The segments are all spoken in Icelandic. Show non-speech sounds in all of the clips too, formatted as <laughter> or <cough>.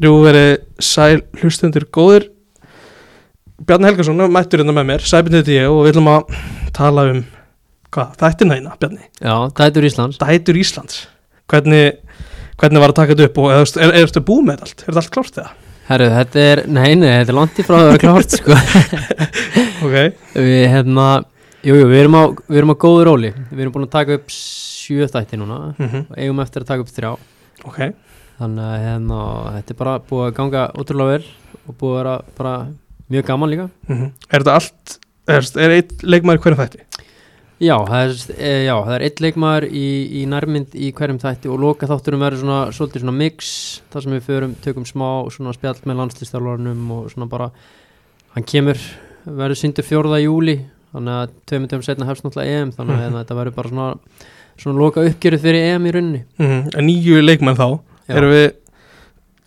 Jú verið sæl hlustundur góðir. Bjarni Helgason mættur hérna með mér, sæbindið þetta ég og við ætlum að tala um hvað, þættina hérna, Bjarni? Já, dætur Íslands. Dætur Íslands. Hvernig, hvernig var að taka þetta upp og er, er, er þetta búið með allt? Er þetta allt klárt eða? Herru, þetta er, nei, nei, þetta er langt í frá að vera klárt, sko. <laughs> Ok, Við, hérna, jú, jú, við erum á, við erum á góðu róli. Við erum búin að taka upp sjö þætti núna. Mm og eigum eftir að taka upp þrjá. Ok Þannig að, hérna, þetta er bara búið að ganga ótrúlega vel og búið að vera bara mjög gaman líka mm Er þetta allt, er, er eitt leikmaður hverjum þætti? Já, það er, e, já, það er eitt leikmaður í, í nærmynd í hverjum þætti og loka þátturum verður svona, svolítið svona mix þar sem við förum, tökum smá svona spjall með landslýstjálfarnum og svona bara hann kemur, verður syndur fjórða júli, þannig að tveimur töfum setna hefst náttúrulega EM, þannig að Mhm. hérna, þetta verður bara svona, svona loka uppgjörið fyrir EM í rauninni Mm Nýju leikmenn þá. Erum við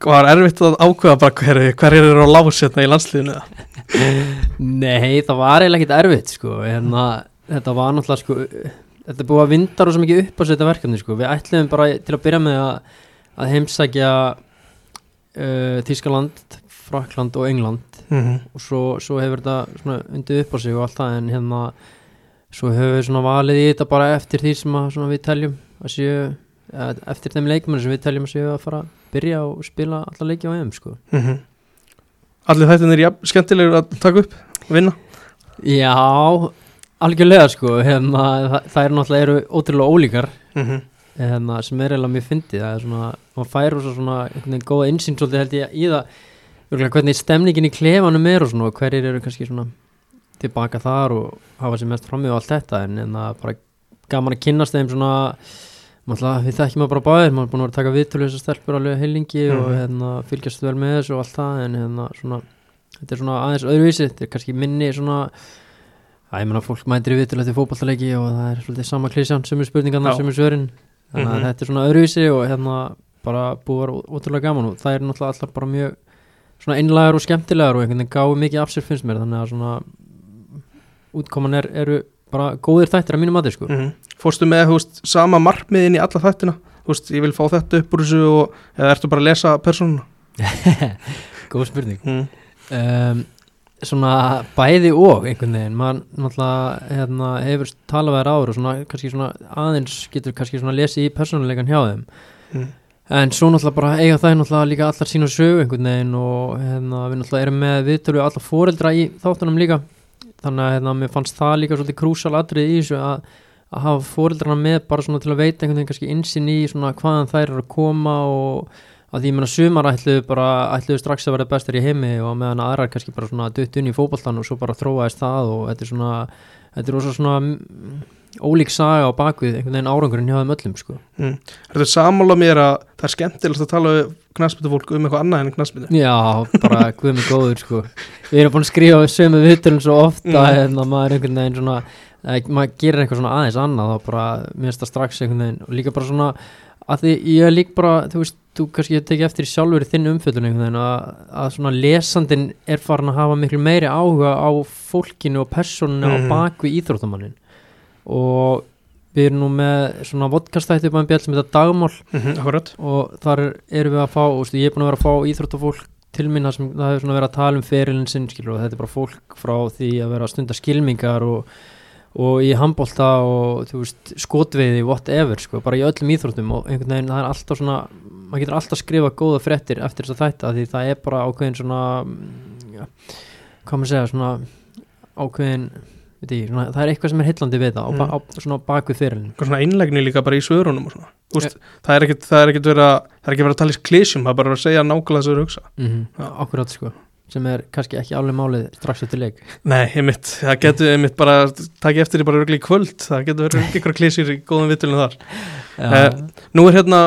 Var erfitt að ákveða bara hver, hver er á lás hérna í landsliðinu eða? Nei, það var eiginlega ekkert erfitt sko, hérna, þetta var náttúrulega sko, þetta búið að vinda rosa mikið upp á þetta verkefni sko, við ætlum bara til að byrja með að, að heimsækja uh, Þískaland, Frakland og England. Mm og svo, svo hefur þetta undið upp á sig og allt það en hérna svo hefur við svona valið í þetta bara eftir því sem að við teljum að séu eftir þeim leikmennu sem við teljum að séu að fara að byrja og spila alla leiki á EM sko. -hmm. Allir þættin er jafn skemmtilegur að taka upp og vinna? Já, algjörlega sko. Hérna, það, það er náttúrulega eru ótrúlega ólíkar. Mm -hmm. hérna, sem er eiginlega mjög fyndið. Það er svona, maður fær svo svona veginn góða insýn svolítið held ég í það. Hvernig stemningin í klefanum er og svona og hverjir eru kannski svona tilbaka þar og hafa sér mest frammi og allt þetta. En, það er bara gaman að kynnast þeim svona Náttúrulega, við þekkjum að bara báðir, maður er búin að vera að taka viðtölu þessar stelpur alveg heilingi og Mhm. hérna, fylgjast vel með þessu og allt það en hérna, svona, þetta er svona aðeins öðruvísi, þetta er kannski minni svona að ég meina fólk mætir í viðtölu eftir fótballtaleiki og það er svolítið sama klísjan, sömur spurningarna, sömur svörin. Þannig að Mhm. þetta er svona öðruvísi og hérna bara búið að vera ótrúlega gaman og það er náttúrulega allar bara mjög svona einlægar og skemmtilegar og einhvern veginn gáðu mikið af sér finnst mér. Þannig að svona útkoman er, eru bara góðir þættir að mínu mati sko. Mm Fórstu með veist, sama markmiðin í alla þættina? Veist, ég vil fá þetta upp úr þessu og eða ertu bara að lesa persónuna? <laughs> Góð spurning. Mm. um, svona bæði og einhvern veginn, maður náttúrulega hérna, hefur talað þær áður og svona, svona aðeins getur kannski svona lesið í persónuleikan hjá þeim. Mm. en svo náttúrulega bara eiga það náttúrulega líka allar sína sögu einhvern veginn og hérna, við náttúrulega erum með viðtölu við allar foreldra í þáttunum líka. Þannig að hérna, mér fannst það líka svolítið krúsal atrið í þessu að, að hafa foreldrana með bara svona til að veita einhvern veginn kannski insinn í svona hvaðan þær eru að koma og að því meina sumar ætluðu bara ætluðu strax að verða bestar í heimi og meðan aðrar kannski bara svona dutt inn í fótboltan og svo bara þróaðist það og þetta er svona þetta er rosa svona mm, ólík saga á bakvið einhvern veginn árangurinn hjá þeim öllum sko. Mm. Er þetta samála mér að það er skemmtilegast að tala knaspinu fólk um eitthvað annað en knaspinu Já, bara <laughs> guð mig góður sko. Við erum búin að skrifa sömu viðtölum svo ofta Mm. en að maður einhvern veginn svona eh, maður gerir eitthvað svona aðeins annað þá bara mér finnst það strax einhvern veginn og líka bara svona að því ég er líka bara þú veist, þú kannski tekið eftir sjálfur í þinn umfjöldun einhvern veginn að, að svona lesandin er farin að hafa miklu meiri áhuga á fólkinu og personinu Mhm. á bakvið íþróttamannin og við erum nú með svona vodkastætti upp á einn bjall sem þetta dagmál mm -hmm. Og þar erum við að fá úst, ég er búin að vera að fá íþróttafólk til sem það hefur svona verið að tala um ferilin sinn skilur, og þetta er bara fólk frá því að vera að stunda skilmingar og, og í handbolta og veist, skotveiði whatever, sko, bara í öllum íþróttum og einhvern veginn það er alltaf svona maður getur alltaf skrifa góða fréttir eftir þess að þetta því það er bara ákveðin svona mm, ja, hvað maður segja svona ákveðin veit ég, svona, það er eitthvað sem er heillandi við það mm. á, á, svona ferilin Eitthvað svona einlegni líka bara í svörunum og svona. Þú veist, það er það er ekkit verið að það er ekki verið að tala í klísjum, það er bara að segja nákvæmlega þess að hugsa. Mm Já. akkurat sko sem er kannski ekki alveg málið strax eftir leik. Nei, einmitt, það getur einmitt bara takið eftir því bara örgli í kvöld. Það getur verið ykkur klísjur í góðum vitulinu þar. Já, Nú er hérna,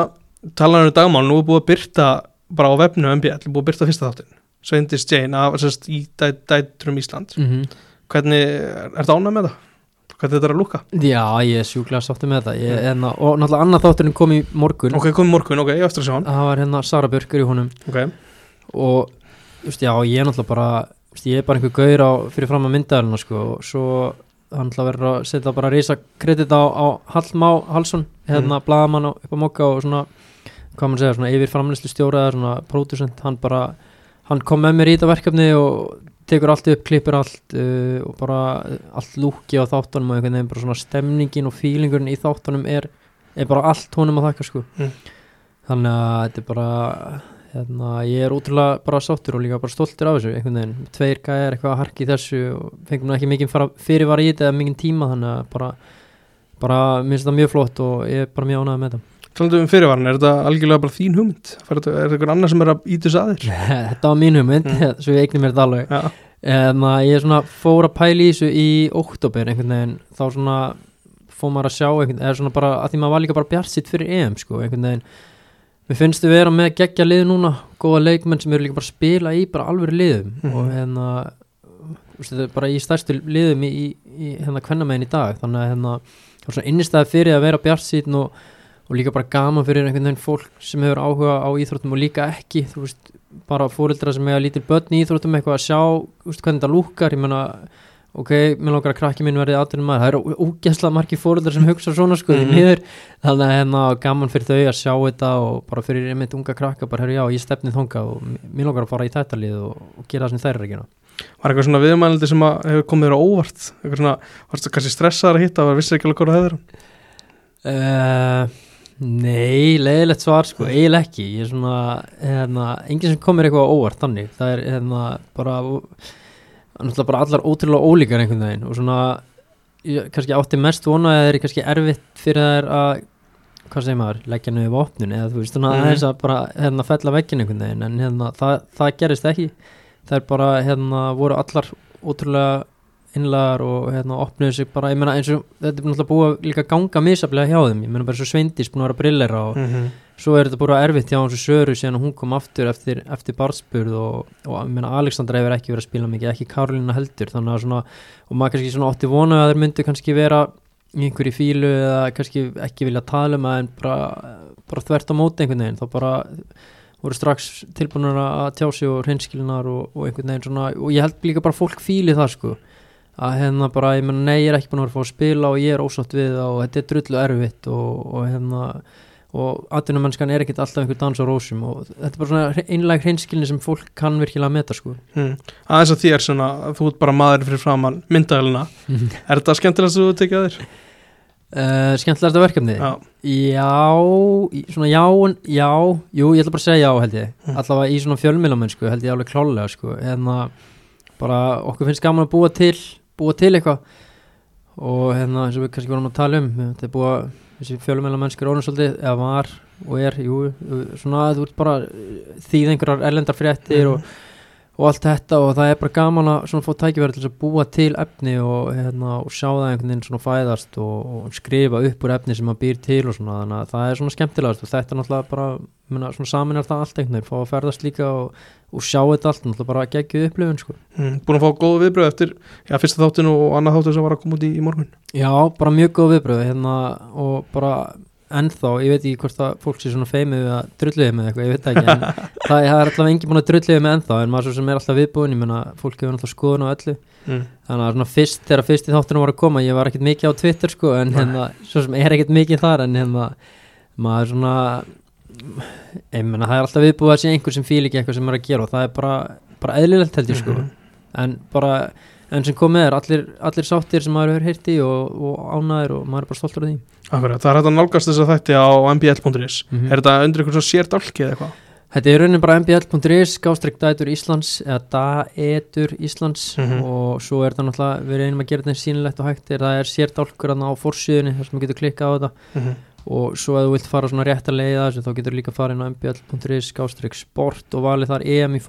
talaður um dagmál. Nú er búið að byrta bara á vefnu MBL, búið að byrta fyrsta þáttin Sveindis Jane af, sérst, í dæ, dætrum Ísland mm Hvernig, er það ánað með það? Hvernig þetta er að lúka? Já, ég er sjúklega sátti með þetta ég, enna, og náttúrulega annað þátturinn kom í morgun. Ok, komið morgun, ok, ég eftir að sjá hann. Það var hérna Sara Björkur í honum. Ok, og just, já, ég er náttúrulega bara just, ég er bara einhver gaur á, fyrir fram að myndaðurinn sko, og svo hann náttúrulega verður að setja bara risa kredit á, á Hallmá Hallsson, hérna mm. bladamann upp á mokka og svona hvað maður segja, svona yfir framlýslu stjóra eða svona pródusent, hann bara hann kom með mér í þetta verkefni og tekur allt upp, klippir allt uh, og bara allt lúki á þáttunum og einhvern veginn bara svona stemningin og fílingurinn í þáttunum er, er bara allt honum að þakka sko Mm. þannig að þetta er bara hérna, ég er útrúlega bara sáttur og líka bara stoltur af þessu einhvern veginn, tveir gæðir eitthvað að harki þessu og fengum ekki mikið fyrirvara í þetta eða mikið tíma þannig að bara bara minnst það mjög flott og ég er bara mjög ánægð með þetta Talandu um fyrirvarn, er þetta algjörlega bara þín hugmynd? Er þetta er eitthvað annar sem er að íta þess aðeir? <laughs> þetta var mín hugmynd, Mm. <laughs> svo ég eigni mér þetta alveg Já, en að ég svona fór að pæla í þessu í oktober einhvern veginn, þá svona fór maður að sjá einhvern eða svona bara, að því maður var líka bara bjart sitt fyrir EM sko, einhvern veginn mér finnst við vera með geggja lið núna góða leikmenn sem eru líka bara að spila í bara alvöru liðum Mhm. og hérna þetta er bara í stærstu liðum í, í, í hérna kvennamegin í dag þannig að hérna, það var svona innistæði fyrir að vera bjart sitt og, og líka bara gaman fyrir einhvern veginn fólk sem hefur áhuga á íþróttum og líka ekki, þú veist bara fóreldra sem eiga lítil börn í íþróttum eitthvað að sjá þú veist, hvernig þetta lúkar, ég meina ok, mér langar að krakki minn verði aðtunum maður það eru ógæslega margir fóreldrar sem hugsa svona sko því Mhm. miður, þannig að hérna gaman fyrir þau að sjá þetta og bara fyrir einmitt unga krakka bara, herru já, ég stefni þonga og mér langar að fara í þetta lið og, og gera það sem þær er gera var eitthvað svona viðmælandi sem hefur komið þér á óvart? Eitthvað svona, varstu kannski stressaður að hitta og vissir ekki alveg hvað það hefur? Uh, nei, leiðilegt svar sko, eiginlega ekki ég er svona, hérna, náttúrulega bara allar ótrúlega ólíkar einhvern veginn og svona ég kannski átti mest vona að það er kannski erfitt fyrir þær að hvað segir maður, leggja niður vopnun eða þú veist, svona Mhm. aðeins að bara hérna fella veggin einhvern veginn, en hérna það, það gerist ekki, er bara hérna voru allar ótrúlega innlagar og hérna opnuðu sig bara, ég meina eins og þetta er náttúrulega búið að líka ganga misaflega hjá þeim, ég meina bara svo Sveindís búin að vera brillera og Mm -hmm. Svo er þetta bara erfitt hjá hans og Söru síðan hún kom aftur eftir, eftir barspurð og, og meina Alexandra hefur ekki verið að spila mikið, ekki Karolina heldur. Að svona, og maður kannski svona átti vonu að þeir myndu kannski vera einhverju fílu eða kannski ekki vilja tala um það en bara, bara þvert á móti einhvern veginn, þá bara voru strax tilbúinur að tjá sig og hreinskilinar og, og einhvern veginn svona og ég held líka bara fólk fíli það sko. Að hérna bara, ég menna, nei, ég er ekki búin að vera að fá að spila og ég er ósátt við það og þetta er drullu erfitt og, og hérna og atvinnumennskan er ekkit alltaf einhver dans á rósum og þetta er bara svona einlega hreinskilni sem fólk kann virkilega að meta sko mm. Aðeins að þér svona, þú ert bara maður fyrir framann myndaðalina. Er þetta skemmtilegast að þú tekið að þér? uh, skemmtilegasta verkefni Já. já, svona já já, jú, ég ætla bara að segja já held ég Mm. allavega í svona fjölmilamennsku held ég alveg klálega sko, en að bara okkur finnst gaman að búa til búa til eitthvað og hérna eins og við kannski vorum að tala um þetta er búa, þessi fjölmilamennsku er orðin svolítið, eða var og er, jú, svona þú ert bara þýð einhverjar erlendar fréttir og og allt þetta og það er bara gaman að svona fá tækifæri til að búa til efni og, hérna, og sjá það einhvern veginn svona fæðast og, og skrifa upp úr efni sem maður býr til og svona þannig að það er svona skemmtilegast og þetta er náttúrulega bara myrna, svona samin er það allt einhvern veginn fá að ferðast líka og, og sjá þetta allt náttúrulega bara geggjuð upplifun sko. Mm. Búin að fá góða viðbröð eftir já, fyrsta þáttin og annað þáttin sem var að koma út í, í morgun. Já, bara mjög góð viðbröð hérna, og bara ennþá, ég veit ekki hvort að fólk sé svona feimið að drulliði með eitthvað, ég veit það ekki en það, <laughs> það er alltaf engin búin að drulliði með ennþá en maður svo sem er alltaf viðbúin, ég menna fólk hefur alltaf skoðun á öllu Mm. þannig að svona fyrst, þegar fyrst í þáttunum var að koma ég var ekkert mikið á Twitter sko en hérna, svo sem er ekkert mikið þar en hérna, maður svona ég menna það er alltaf viðbúið að sé einhver sem fíl ekki eitthvað sem er að gera og það er bara, bara eðlilegt held ég sko Mhm. En bara, enn sem komið er allir, allir sáttir sem maður hefur heyrt í og, og ánæður og maður er bara stoltur af því Akkurat, það er hægt að nálgast þess að þætti á mbl.is. Mhm. Er þetta undir einhvern svona sér dálki eða eitthvað? Þetta er raunin bara mbl.is, gástrík dætur Íslands eða daetur Íslands Mhm. og svo er það náttúrulega, við reynum að gera þetta eins sýnilegt og hægt er það er sérdálkur á forsíðunni þar sem þú getur klikkað á þetta Mm -hmm. og svo ef þú vilt fara svona rétt að leiða þessu þá getur líka farið inn á mbl.is, gástrík sport og valið þar EM í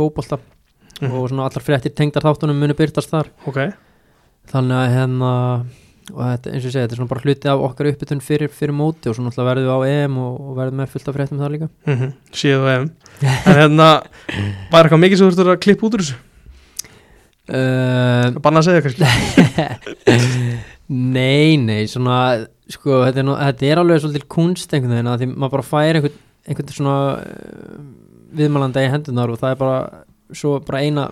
fótbolta Mhm. og svona allar fréttir tengdar þáttunum munu byrtast þar Ok, þannig að hérna og þetta, eins og ég segi, þetta er svona bara hluti af okkar uppbytun fyrir, fyrir móti og svo náttúrulega verðum við á EM og, og verðum með fullt af fréttum þar líka mm -hmm. síðu og ef. En hérna, var eitthvað mikið sem þú þurftur að klippa út úr þessu? uh, Banna að segja kannski. <laughs> Nei, nei, svona sko, þetta er, nú, þetta er alveg svolítið kunst einhvern veginn að því maður bara fær einhvern, einhvern svona uh, viðmælanda í hendunar og það er bara svo bara eina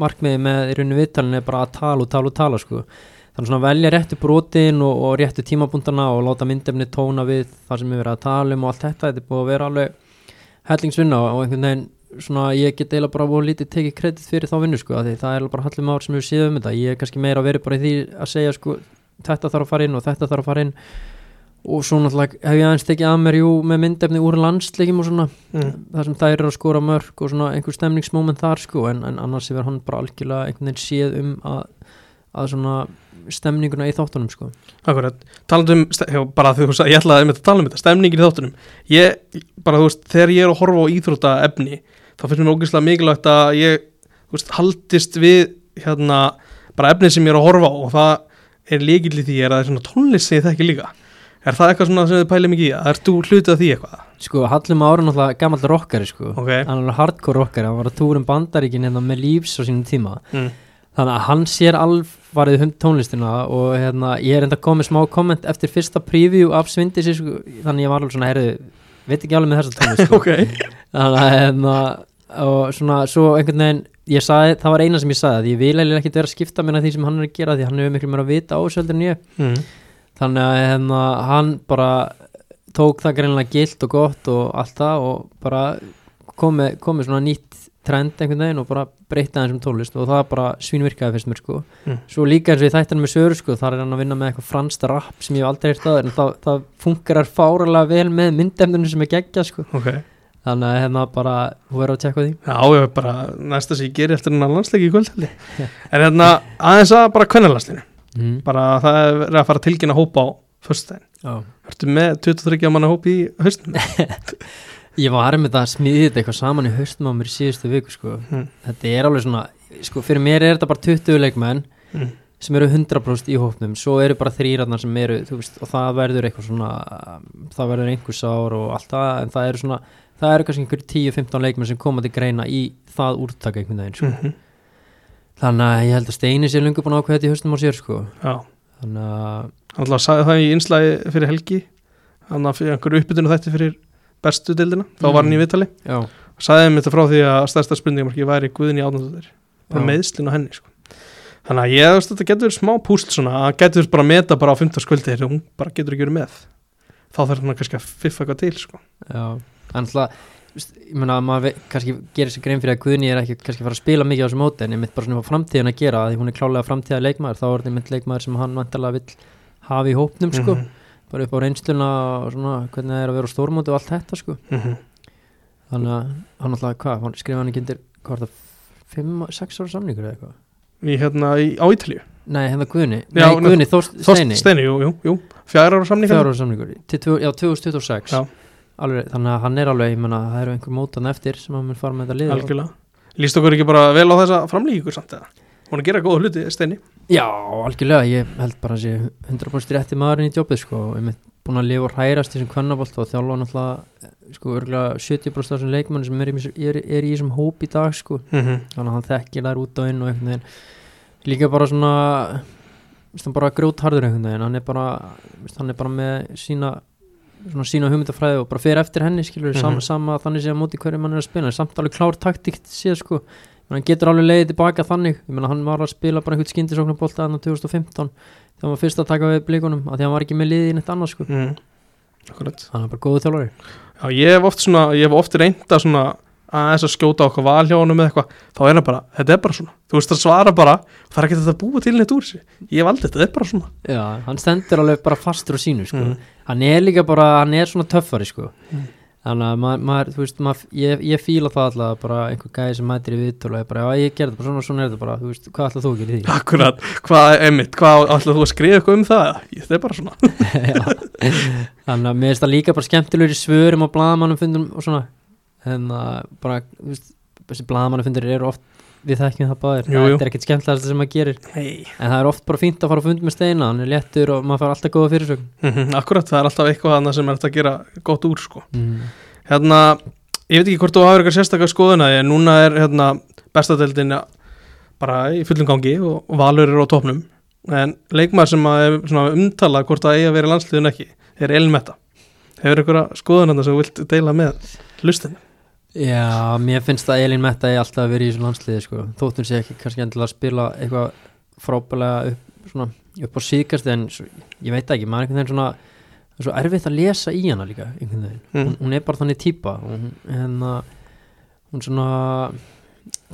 markmiði með í rauninu viðtalinu er bara að tala og tala og tala sko. Þannig svona velja réttu brotin og, og réttu tímapunktana og láta myndefni tóna við það sem við verðum að tala um og allt þetta, þetta er búið að vera alveg hellingsvinna og einhvern veginn svona ég get eiginlega bara voru lítið tekið kredit fyrir þá vinnu sko það er bara Hallum Ár sem hefur séð um þetta. Ég er kannski meira vera bara í því að segja sko þetta þarf að fara inn og þetta þarf að fara inn og svo náttúrulega hef ég aðeins tekið að mér jú með myndefni úr landsleikjum og svona. Mm. þar sem þær eru að skora mörg og svona einhver stemningsmoment þar sko en, en annars hefur hann bara algjörlega einhvern veginn séð um að, að svona stemninguna í þáttunum sko. Akkurat, um, já, bara þú veist, ég ætlaði að tala um þetta, stemningin í þáttunum. Ég, bara þú veist, þegar ég er að horfa á íþrótta efni, þá finnst mér ógeðslega mikilvægt að ég, þú veist, haldist við, hérna, bara efni sem ég er að horfa á og það er líkill í því er að það er svona tónlist sem ég þekki líka er það eitthvað svona sem þið pælið mikið í að ert þú hlutið af því eitthvað? sko Hallum Ár er náttúrulega gammal rockari sko Ok, hann er alveg hardcore rockari, hann var að túra um bandaríkin hérna með lífs á sínum tíma mm. þannig að hann sér alfarið um tónlistina og hérna, ég er enda komið smá komment eftir fyrsta preview af Svindisi sko, þannig ég var alveg svona, heyrðu veit ekki alveg með þessa tónlist sko. <laughs> ok, þannig að hérna, og svona, svo einhvern veginn ég sagði, það var eina sem ég sagði að ég vil eiginlega ekkert vera að skipta mér að því sem hann er að gera því hann hefur miklu mér að vita ásöldur en ég mm. Þannig að hérna, hann bara tók það greinlega gilt og gott og allt það og bara komið komi svona nýtt trend einhvern veginn og bara breytta hans um tólist og það bara svínvirkaði fyrst mér sko. Mm. svo líka eins og ég þættan með Söru sko þar er hann að vinna með eitthvað franskt rap sem ég hef aldrei hert aður en það, það fungerar fáralega vel með myndefninu sem er geggja sko. Ok. Þannig að hérna bara, þú verður að tjekka á því. Já, ég bara næsta sem ég geri eftir hennar landsleiki í kvöld. <laughs> En hérna, aðeins að bara kvennalandsleinu mm. bara það er að fara að tilkynna hópa á föstudaginn. Já. Ertu með 23 manna hóp í haustum? <laughs> ég var með það að smíði þetta eitthvað saman í haustum á mér í síðustu viku sko Mm. þetta er alveg svona, sko fyrir mér er þetta bara 20 leikmenn Mm. sem eru 100% í hópnum, svo eru bara þrýratnar sem eru, þú veist, og það verður eitthvað svona, það verður einhvers ár og allt það, en það eru svona það eru kannski einhverjum 10-15 leikmenn sem koma til greina í það úrtaka einhvern veginn sko. Mm þannig að ég held að Steini sé lungu búin að ákveða þetta í haustum á sér sko. Já, þannig að, hann að sagði það í einslægi fyrir helgi hann að fyrir einhverju uppbytunu þætti fyrir bestu dildina, þá var hann í viðtali já, sagði þeim þetta frá því að stærsta spurningamarki væri Guðni Átnandóttir, bara Já. meðslinn á henni sko. þannig að ég, veist, þetta getur smá púsl svona, að getur bara að meta bara á 15 skvöldi þegar hún bara getur ekki verið með þá þarf hann kannski að fiffa eitthvað til sko. já, alltaf veist, ég meina að maður kannski gerir sér grein fyrir að Guðni er ekki kannski fara að spila mikið á þessu móti en ég mitt bara svona á framtíðin að gera því hún er klálega framtíða leikmaður þá er þetta mitt leikmaður sem hann vantarlega vill hafa í hópnum sko, Mhm, bara upp á reynsluna og svona hvernig það er að vera á stórmóti og allt þetta sko. Mhm. þannig að hann alltaf, hvað, hann skrifa hann ekki undir hvað var það, 5-6 ára samningur eða eitthvað? Í hérna í, á Ítalíu? Nei, hérna Guðni, Já, nei, Guðni, Þorst Steini. Steini, jú, jú, jú, fjara ára samning fjár ára samningur, til, já, 2026 Já. Alveg, þannig að hann er alveg, ég menna það eru einhver mótan eftir sem hann mun fara með þetta lið. Algjörlega. Líst okkur ekki bara vel á þessa framlíkur samt eða? Hún er að gera góða hluti, Steini. Já, algjörlega, ég held bara að sé 100% rétti maðurinn í jobbið sko. Ég mitt búin að lifa og hrærast í þessum kvennabolt og þjálfa náttúrulega sko örgulega 70% af þessum leikmann sem er í, er, er í þessum hóp í dag sko. Mm -hmm. þannig að hann þekkir þær út á inn og einhvern veginn. Líka bara svona hann bara grjótharður einhvern veginn. Hann er bara, hann er bara með sína svona sína hugmyndafræði og bara fer eftir henni skilur, Mhm. sama, sama þannig sé að móti hverju mann er að spila samt alveg klár taktíkt séð sko. Hann getur alveg leiðið tilbaka þannig. Ég meina hann var að spila bara einhvern skindisóknarbolta þannig 2015 þegar hann var fyrst að taka við blikunum að því hann var ekki með liðið í neitt annað sko. Mm. Hann er bara góðu þjálfari. Já, ég hef oft svona, ég hef oft reynda svona aðeins að skjóta okkur val hjá honum eða eitthvað, þá er hann bara, þetta er bara svona þú veist að svara bara, það er ekki þetta að búa til neitt úr sig, ég valdi þetta, þetta er bara svona Já, hann stendur alveg bara fastur á sínu sko. Mhm. hann er líka bara, hann er svona töffari sko. Mhm. þannig að maður, maður, þú veist, maður, ég, ég fíla það alltaf bara einhver gæði sem mætir í viðtölu og er bara, já ég gerði þetta bara svona, svona er þetta bara þú veist, hvað ætlað þú að gera því? Akkurat, hvað, einmitt, hvað ætlaðu þú að skrifa eitthvað um það? Ég, þetta er bara svona <laughs> þannig að mér finnst það líka bara skemmtilegur í svörum og blaðamannum fundum og svona að bara, veist, þessi blaðamannum fundur eru oft við þekkjum það báðir, Jú, jú. þetta er ekkert skemmtilegast sem maður gerir Hey. en það er oft bara fínt að fara að funda með steina hann er léttur og maður fara alltaf góða fyrirsögn Mhm, Akkurat, það er alltaf eitthvað annað sem er hægt að gera gott úr sko. mm. Hérna, ég veit ekki hvort þú hafur eitthvað sérstaklega skoðuna en núna er hérna bestadeldin bara í fullum gangi og Valur eru á topnum en leikmaður sem að er umtalað hvort það eigi að vera landsliðun ekki er Elin Metta Hefur eitthvað skoðuna sem þú vilt deila með lustin? Já, mér finnst að Elín Metta er alltaf að vera í þessu landsliði sko. þóttun sé ekki kannski endilega að spila eitthvað frábælega upp, svona, upp á síðkast en svo, ég veit ekki, maður er einhvern veginn svona er svo erfitt að lesa í hana líka einhvern veginn, Mm. hún, hún er bara þannig típa og hún, hérna, hún svona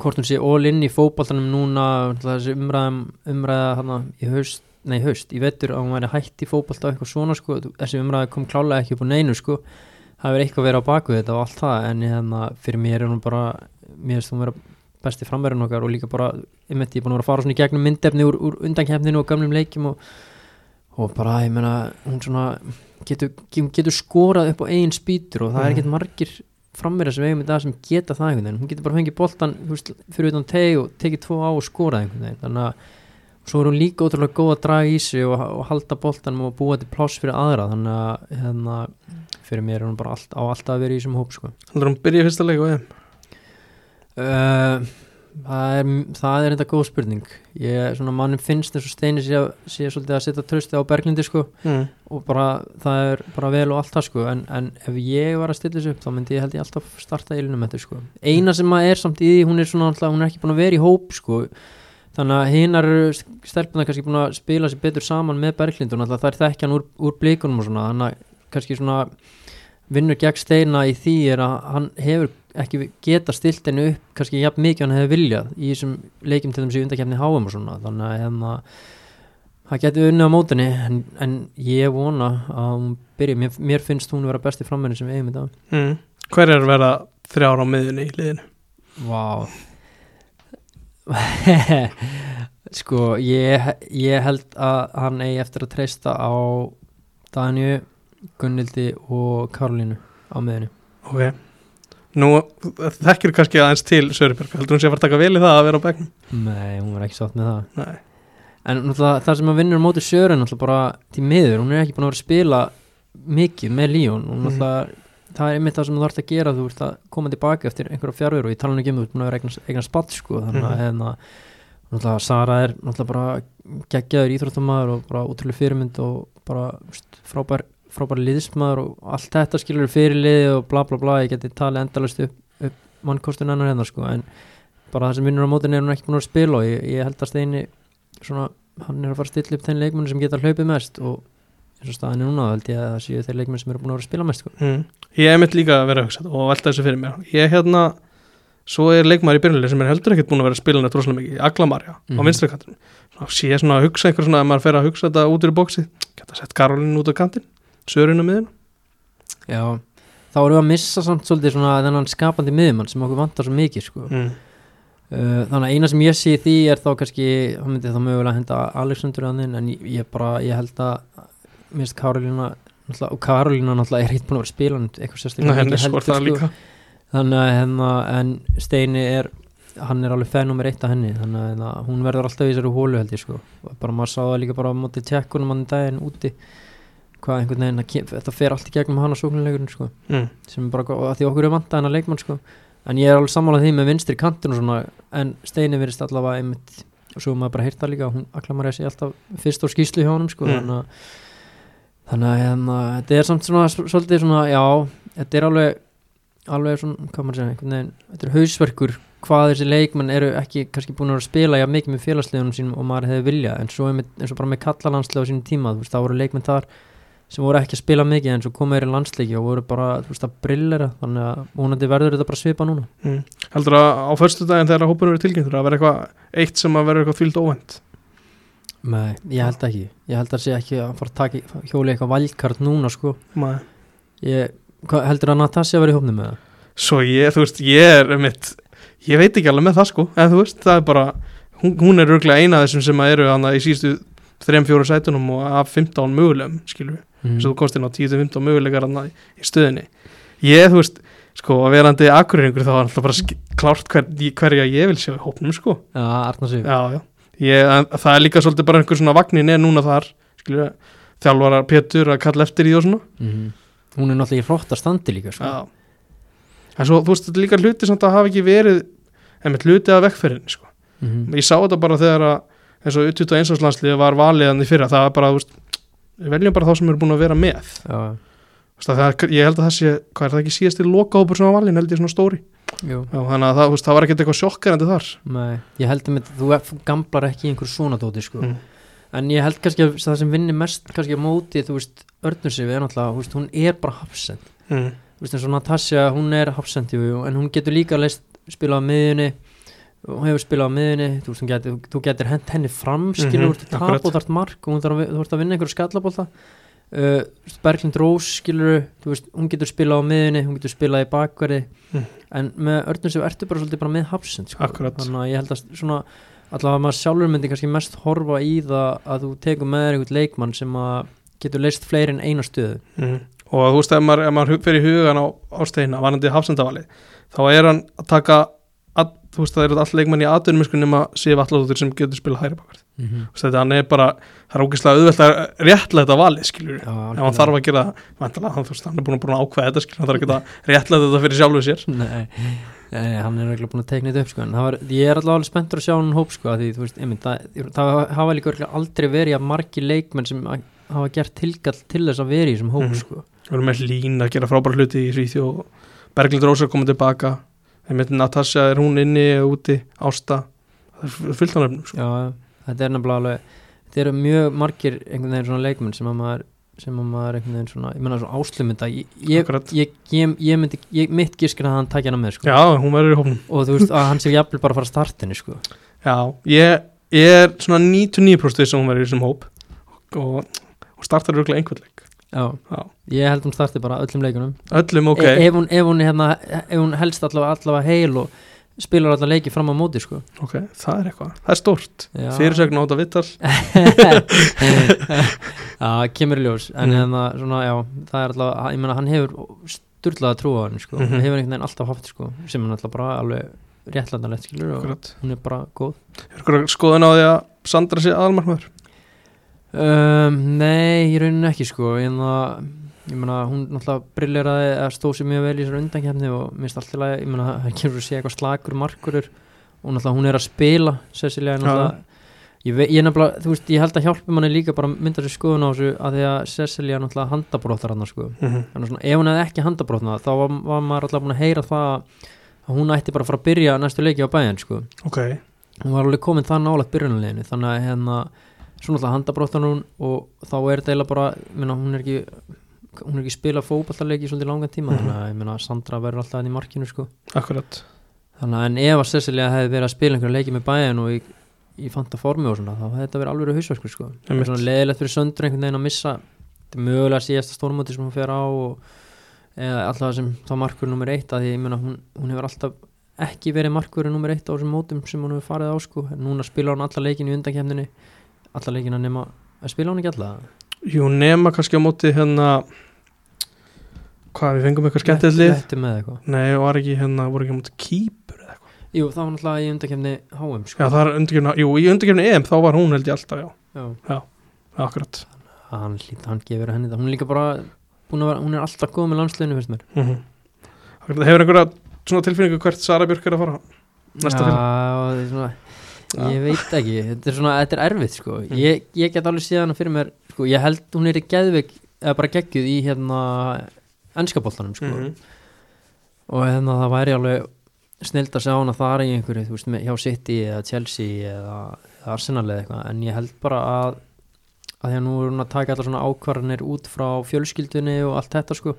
hvort hún sé all in í fótboltanum núna umræðum umræða hana í haust, nei haust, í vetur að hún væri hætt í fótbolta og eitthvað svona sko, þessi umræða kom klálega ekki upp á neinu sko það verið eitthvað verið á baku þetta og allt það en hérna, fyrir mér er hún bara mér finnst hún vera besti framverðin okkar og líka bara, ég meint ég er búin að vera að fara svona í gegnum myndefni úr, úr undankefninu og gamlum leikjum og, og bara, ég meina hún svona getur, getur skorað upp á eigin spýtur og það er Mhm. ekkert margir framverðar sem eigum í dag sem geta það einhvern veginn, hún getur bara fengið boltan fyrir utan teg og tekið tvo á og skorað einhvern veginn, þannig að svo er hún líka ótrúlega góð að draga í sig og, og halda boltanum og búa til pláss fyrir aðra þannig að hérna, fyrir mér er hún bara allt, á alltaf að vera í þessum hóp sko. Heldur hún byrja í fyrsta leik og EM Uh, það er, það er þetta góð spurning ég, svona mannum finnst eins og Steini sé, sé svolítið að setja trösti á Berglindi sko mm. og bara það er bara vel og allt það sko en, en ef ég var að stilla þessu upp þá myndi ég held ég alltaf starta eilinum þetta sko eina sem að er samt í því hún er svona alltaf hún er ekki búin að vera í hóp sko þannig að hinnar stelpuna kannski búin að spila sér betur saman með Berglind og alltaf það er þekkjan úr, úr blíkunum og svona. Þannig að kannski svona vinnur gegn Steina í því er að hann hefur ekki geta stilt henni upp kannski jafn mikið hann hefði viljað í þessum leikjum til þess í undakefni háum og svona. Þannig að hérna það getur unnið á mótinni en, en ég vona að hún byrja mér, mér finnst hún vera besti frammenni sem við eigum í dag. Mm. Hver er að vera þrjár á miðunni í liðinu? Vá <laughs> Sko ég, ég held að hann eigi eftir að treysta á Danju, Gunnildi og Karolínu á miðunni Ok. Nú, þekkir kannski aðeins til Söribjörg Heldur hún sé að fara að taka vel í það að vera á bekknum? Nei, hún var ekki sátt með það. Nei. En það sem að vinnur á móti Sören náttúrulega bara til miður, hún er ekki búin að vera að spila mikið með Líón og Mhm. náttúrulega það er einmitt það sem þú þarfst að gera þú ert að koma tilbaka eftir einhverja fjárveru og ég tala nú ekki um þú ert búin að vera eignan, spatt sko þannig að Mhm. hérna náttúrulega Sara er náttúrulega bara geggjaður íþróttamæður og bara útrúlega fyrirmynd og bara veist, frábær, frábær liðsmaður og allt þetta skilur fyrirliði og bla bla bla ég geti talið endalust upp, upp mannkostun hennar hennar sko en bara það sem vinnur á mótin er hún ekki búin að spila og ég, ég held að Steini svona, hann er að fara að stilla upp þeim leikmenn sem geta hlaupið mest og eins og staðan er núna þá held ég að það séu þeir leikmenn sem eru búin að vera að spila mest sko. mm. Ég er mitt líka að vera að hugsa þetta og velta þessu fyrir mér Ég hérna, svo er leikmaður í byrjuleg sem er heldur ekkert búin að vera að spila neitt rosalega mikið Aglamarja á Mhm. vinstri kantinu Svo sé ég svona að hugsa einhver svona að maður fer að hugsa þetta út úr bóksi Geta sett Karolín út á kantin Sörinu miðin Já, þá erum við að missa samt svolítið svona þennan skapandi miðjumann sem okkur vantar svo mikið sko. mm. uh, þannig að eina sem ég sé í því er þá kannski, hann myndi þá mögulega henda Alexander að þinn en ég, ég bara, ég held að minnst náttúrulega- og Karolína náttúrulega er hitt búin að vera að spila eitthvað sérstaklega henni líka. Þannig að hérna, en Steini er hann er alveg fenn nummer eitt af henni þannig að hérna, hún verður alltaf í þessari hólu held ég sko. Bara maður sá það líka bara á móti tjekkunum hann daginn úti hvað einhvern veginn, kem- þetta fer allt í gegnum hana sóknuleikurinn sko. Mm. sem bara, að því okkur er vantað hennar leikmann sko. En ég er alveg sammálað því með vinstri kantinn og svona en Steini verðist allavega einmitt og svo maður bara heyrta líka, hún aklamar að sé alltaf fyrst á skýslu hjá honum sko Mm. þannig að þannig að hérna, þetta er samt svona svolítið svona, já, þetta er alveg alveg svona, hvað maður segja, einhvern veginn þetta er hausverkur hvað þessi leikmenn eru ekki kannski búin að spila já mikið með félagslegunum sínum og maður hefði vilja en svo einmitt, eins og bara með kallalanslega á sínum tíma þú veist, það voru leikmenn þar sem voru ekki að spila mikið en svo koma þeir í landsleiki og voru bara, þú veist, að brillera þannig að vonandi verður þetta bara svipa núna Mm. Heldur að á förstu daginn þegar hópunum er tilkynntur að vera eitthvað eitt sem að vera eitthvað fyllt óvend Nei, ég held ekki. Ég held að sé ekki að fara að taka hjóli eitthvað valdkart núna sko. Ég, hvað, heldur að Natasja verið í hófnum með það? Svo ég, þú veist, ég er mitt ég veit ekki alveg með það sko. En þú veist, það er bara, hún, hún er röglega eina af þessum sem að eru hana í síðustu 3-4 sætunum og af 15 mögulegum skilur við, Mm. svo þú komst inn á 10-15 mögulegar hana í stöðinni. Ég, þú veist, sko, að verandi akkurýringur þá er alltaf bara klárt hver, hverja ég vil sjá í hópnum sko. Já, Ég, það er líka svolítið bara einhver svona vagnin er núna þar skilur við, þjálfarar Pétur að kalla eftir í og svona Mhm. Hún er náttúrulega í flotta standi líka sko. Svo, þú veist, er líka hluti samt að hafa ekki verið einmitt hluti af vekkferðinni, sko Mhm. Ég sá þetta bara þegar að eins og 21. landsliði var valiðan í fyrra það var bara, þú veist, við veljum bara þá sem eru búin að vera með Já, að það, er- Ég held að það sé, hvað er það ekki síðast í lokahópur sem var valin, held ég svona stóri Já, þannig að það, veist, það var ekkert eitthvað sjokkerandi þar. Nei, ég held að þú, gamblar ekki í einhver svona dóti sko. Mm. en ég held kannski að það sem vinnir mest kannski á móti, þú veist, Örnursif er náttúrulega, veist, hún er bara hafsend. Mm. þú veist, eins og Natasja, hún er hafsend en hún getur líka leist spila á miðjunni hún hefur spilað á miðjunni. Þú veist, getur, þú getur hent henni fram skilur, Mhm, þú ert að tapa og þart mark og að, þú ert að vinna einhverju skallabólta uh, Berglind Rós skilur, þú veist, hún getur spilað á miðjunni hún getur spilað í bakverði Mm. en með Örnursif ertu bara svolítið bara með hafsend sko. Þannig að ég held að svona allavega maður sjálfur myndi kannski mest horfa í það að þú tekur með þér einhvern leikmann sem að getur leist fleiri en eina stöðu Mm. og þú veist, ef maður, ef maður fyrir hugan á, á steina, varandi hafsendavali þá er hann að taka að, þú veist, það eru all leikmann í Alladóttir sem getur spilað hæri bakverð mm -hmm. Hann er bara, það er ógeðslega auðvelt að réttlega þetta vali, skilur Já, ef hann þarf að gera það, vantilega, hann, veist, hann er búin að, ákveða þetta, skilur, hann þarf ekki að réttlega þetta fyrir sjálfu sér Nei, nei, hann er ekki búin að teikna þetta upp sko, en var, ég er allavega alveg spenntur að sjá hann hóp sko, því, veist, einmitt, það, það hafa líka aldrei verið að margi leikmenn sem hafa gert tilkall til þess að vera í þessum hóp Mhm. sko. við erum með lín að gera frábæra hluti í Svíþjó Berglind Rósa komið tilbaka Natasja er hún inni eða úti, Ásta það er fullt á nefnum sko. Þetta er nefnilega alveg þetta eru mjög margir einhvern veginn svona leikmenn sem að maður sem að maður einhvern veginn svona, ég menna svona áslumynda ég, ég, ég, ég, myndi, ég, mitt gískir að hann takja hana með sko. já, hún verður í hófnum og þú veist að hann sé jafnvel bara að fara að startinni sko. já, ég, er svona 99% sem hún verður í þessum hóp. Og, og startar örgulega einhvern leik. Já, Já. ég held hún starti bara öllum leikunum öllum ok, e ef, hún, ef, hún, hérna, ef hún helst allavega, allavega heil og spilar allavega leiki fram á móti sko. ok, það er eitthvað það er stórt, fyrirsögn á þetta vittal <laughs> Já, kemur í ljós en Mhm. hérna, svona, já, það er allavega ég meina, hann hefur sturlaða trú á hann sko. Mhm. hann hefur einhvern veginn alltaf haft sko, sem hann alltaf bara alveg réttlandalegt skilur og Akkurat. hún er bara góð skoðun á því að Sandra sé aðalmarkmaður um, Nei, í rauninni ekki sko en það ég meina, hún náttúrulega brilleraði að stóð sér mjög vel í þessar undankefni og minnst alltaf ég meina, það kemur að sé eitthvað slagur markurur og náttúrulega hún er að spila Cecilia er Ég, vei- ég, nefnilega, veist, ég held að hjálpi manni líka bara að mynda sér skoðun á þessu að því að Cecilia náttúrulega handabróttar hann sko. mm -hmm. ef hún hefði ekki handabrótna þá var, var maður alltaf búin að heyra það að hún ætti bara að fara að byrja næstu leiki á bæjan sko. ok, hún var alveg komin það nálægt byrjunarleginu þannig að hérna, svona alltaf handabróttar hún og þá er þetta eiginlega bara meina, hún er ekki hún er ekki spilað fótballtarleiki í svolítið langan tíma Mhm. þannig að ég meina, Sandra verður alltaf enn í markinu sko. akkurat þannig að en ef að Cecilia hefði verið að spila einhverja leiki með bæjan og í, í fanta formi og svona þá hefði þetta verið alveg hausverkur sko. það er svona leðilegt fyrir söndur einhvern veginn að missa þetta er mögulega síðasta stórmóti sem hún fer á og, eða alltaf sem þá markur nummer eitt að því ég meina hún, hún hefur alltaf ekki verið markur nummer eitt á þessum mótum sem hún hefur farið á sko. núna spila hún alla leikin í undankefninni alla leikina nema að spila hún ekki alla jú, nema kannski á móti hérna hvað, við fengum eitthvað skemmtilegt nei, var ekki hérna, voru ekki móti kýpur eða eitthvað? Jú, það var náttúrulega í undakefni HM já, sko. það er undirgefni, jú, í undirgefni EM þá var hún held ég alltaf, já, Já. akkurat. Hann, hlýt- hann gefur henni það. Hún er líka bara að vera, hún er alltaf góð með landsleginu finnst mér. Mm akkurat, hefur einhverja svona tilfinningu hvert Sara Björk er að fara næsta Já, fyrir svona, Já. ég veit ekki þetta er svona, þetta er erfitt sko. Mm. ég, ég get alveg séð hana fyrir mér sko, ég held hún er í geðveik eða bara geggjuð í hérna ennskaboltanum sko Mhm. og hérna það væri alveg snild að sjá hana þar í einhverju þú veist, hjá City eða Chelsea eða, Arsenal eða eitthvað en ég held bara að að því að nú er hún að taka allar svona ákvarðanir út frá fjölskyldunni og allt þetta sko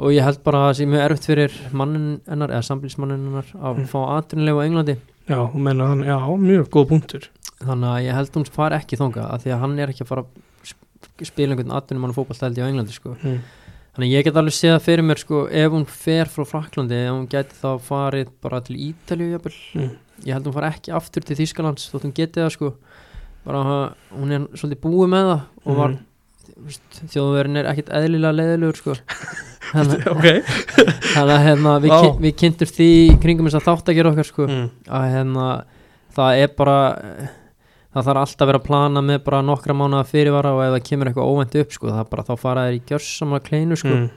og ég held bara að það sé mjög erfitt fyrir mannin hennar eða samblísmannin hennar að Mm. fá atvinnulegu á Englandi já, hún meina þannig, já, mjög góð punktur þannig að ég held hún fari ekki þonga að því að hann er ekki að fara að sp- spila einhvern atvinnumann fótballtældi á Englandi sko mm. Þannig að ég get alveg séð það fyrir mér sko ef hún fer frá Fraklandi ef hún geti þá farið bara til jafnvel. Mm. Ég held hún fari ekki aftur til Þýskalands þótt hún geti það sko bara hún er svolítið búið með það og var Mhm. þjóðverðin er ekkit eðlilega leiðilegur sko <laughs> þannig, ok <laughs> þannig að hérna, við, wow. við kynntum því kringum þess að þátt að gera okkar sko mm. að hérna það er bara það þarf alltaf að vera að plana með bara nokkra mánuða fyrirvara og ef það kemur eitthvað óvænt upp sko það bara þá fara þær í gjörsamlega kleinu sko Mm.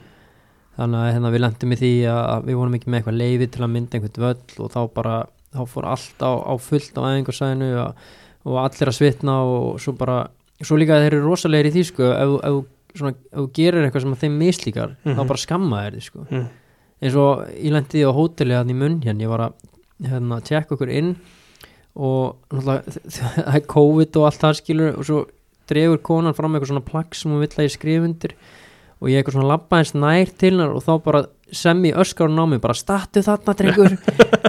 þannig að hérna, við lendum í því að að við vorum ekki með eitthvað leiði til að mynda einhvern völl og þá bara, þá fór allt á, á fullt á æfingarsæðinu og, og allir að svitna og svo bara svo líka þeir eru rosalegir í því sko ef, ef, svona, ef þú gerir eitthvað sem að þeim mislíkar þá Mhm. bara skamma þeir því sko Mm. eins og ég lendi á hóteli munn hérna, ég var að og náttúrulega það <laughs> COVID og allt það skilur og svo dregur konan fram eitthvað svona plagg sem hún vill að ég skrif undir og ég eitthvað svona labba eins nær til hennar og þá bara sem ég öskarun á mig bara statu þarna drengur. <laughs>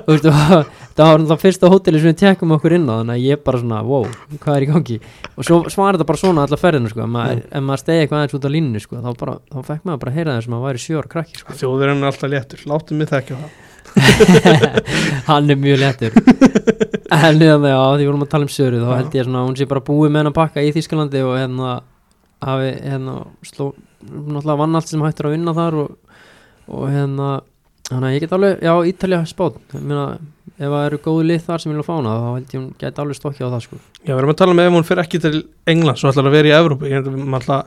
Það var náttúrulega fyrsta hóteli sem við tekum okkur inn á þannig að ég bara svona wow, hvað er í gangi? Og svo svarar þetta bara svona alla ferðinu sko, maður, ef maður stegi eitthvað aðeins út á línnu sko, þá, bara, þá fekk maður bara að heyra það sem að væri sjór krakki sko. þjóðurinn er alltaf léttur, láttu mig það. <laughs> Hann er mjög léttur en hérna, já, því vorum að tala um söru þá held ég svona, að hún sé bara búið með hann að pakka í Þískalandi og hérna hafi, hérna, sló náttúrulega vann allt sem hættur að vinna þar og, og hérna þannig að ég get alveg, já, Ítalja spátt ég meina, ef það eru góðu lið þar sem vilja fá hana þá held ég hún get alveg stokkja á það sko Já, við erum að tala um ef hún fyrir ekki til England svo ætlar að vera í Evrópu maður,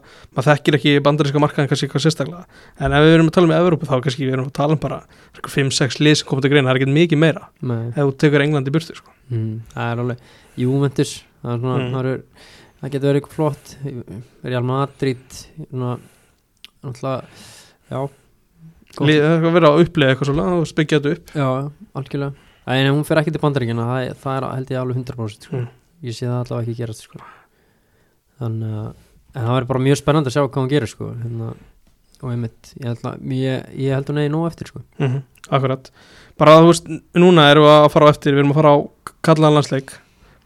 þekkir ekki bandaríska markaðin kannski eitthvað sérstaklega en ef við erum að tala um Evrópu þá kannski við erum að tala um bara 5-6 lið sem komið til greina það er ekki mikið meira Nei. ef þú tekur England í burtu sko. mm, það er alveg Juventus það, er svona, Mm. það, það getur verið eitthvað flott Real Madrid náttúrulega. Lið- það er að upplega eitthvað svolítið og spyggja þetta upp Já, algjörlega En hún fer ekki til bandaríkina, það, það er held ég alveg 100% sko. Mm. Ég sé það allavega ekki gerast sko. Þannig að það verður bara mjög spennandi að sjá hvað hún gerir sko. hérna, Og einmitt Ég held, að, ég, ég held hún eigi nóg eftir sko. mm Akkurat Bara þú veist, núna erum við að fara á eftir við erum að fara á kallaðan landsleik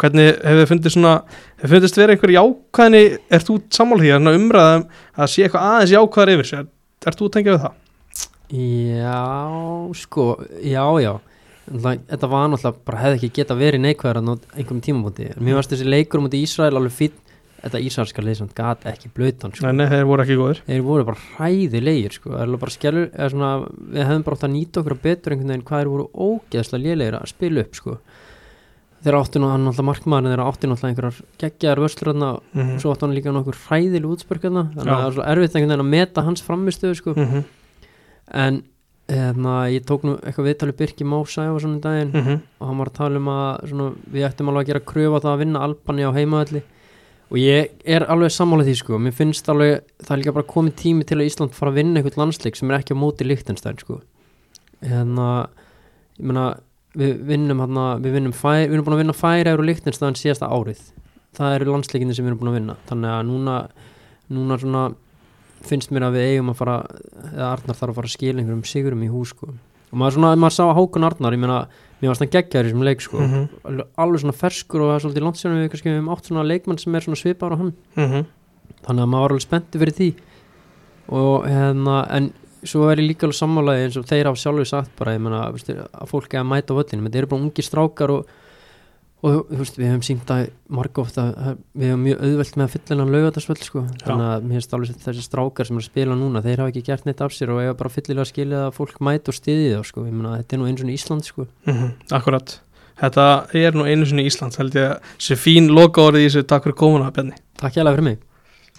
Hvernig hefur þið fundið svona hefur fundist vera einhver jákvæðni er þú sammála því að svona umræðum að sé eitthvað aðeins jákvæðar yfir sér Er þú að tengja við það? Já, sko Já, já Þetta var náttúrulega bara hefði ekki geta verið neikvæður á einhverjum tímabóti Mér varst þessi leikur um út í Ísrael alveg fýtt Þetta ísraelska sem gat ekki blöytan sko. Nei, þeir voru ekki góðir þeir voru bara hræðilegir sko. Við hefðum bara átt að nýta okkur betur einhvern veginn hvað þeir voru ógeðslega lélegir að spila upp sko. þeir áttu alltaf markmaðurinn þeir áttu náttúrulega einhverjar geggjaðar vörslur þarna og mm svo áttu hann líka nokkur hræðileg útspörk þarna þannig að það er svo erfitt að meta hans framistöðu sko. -hmm. en eðna, ég tók nú eitthvað viðtalið Birki Mósa og svona daginn Mm og hann var að tala um að svona, við ættum alveg að gera kröfu á það að vinna Albani á heimaðalli og ég er alveg sammála því sko, mér finnst alveg það er líka bara komið tími til að Ísland fara að vinna eitthvað landsleik sem er ekki á móti Lichtenstein sko. Hérna, ég meina við vinnum hérna, við vinnum fær, við erum búin að vinna færi og Lichtenstein síðasta árið. Það eru landsleikinni sem við erum búin að vinna. Þannig að núna, núna svona finnst mér að við eigum að fara eða Arnar þarf að fara að skila einhverjum sigurum í hús sko og maður svona, maður sá Hákon Arnar, ég meina mér varst hann geggjaður í þessum leik sko Mhm. alveg, alveg svona ferskur og það er svolítið síðan við kannski um átt svona leikmann sem er svona svipar á hann -hmm. þannig að maður var alveg spennti fyrir því og hérna en svo er ég líka alveg sammálaði eins og þeir hafa sjálfur sagt bara, ég meina, að fólk er að mæta völlinu, þetta eru bara ungi strákar og, og þú veist, við hefum sínt að að að við hefum mjög auðvelt með að fylla hennan laugatasvöll sko. þannig að mér finnst alveg þessi strákar sem er að spila núna, þeir hafa ekki gert neitt af sér og eiga bara fyllilega að skilja að fólk mæta og stiði þá, sko, ég meina, þetta er nú eins og Ísland sko. Akkurat. Þetta er nú einu sinni Íslands held ég að sé fín loka orðið í þessu. Takk fyrir komuna Benni Takk hjá fyrir mig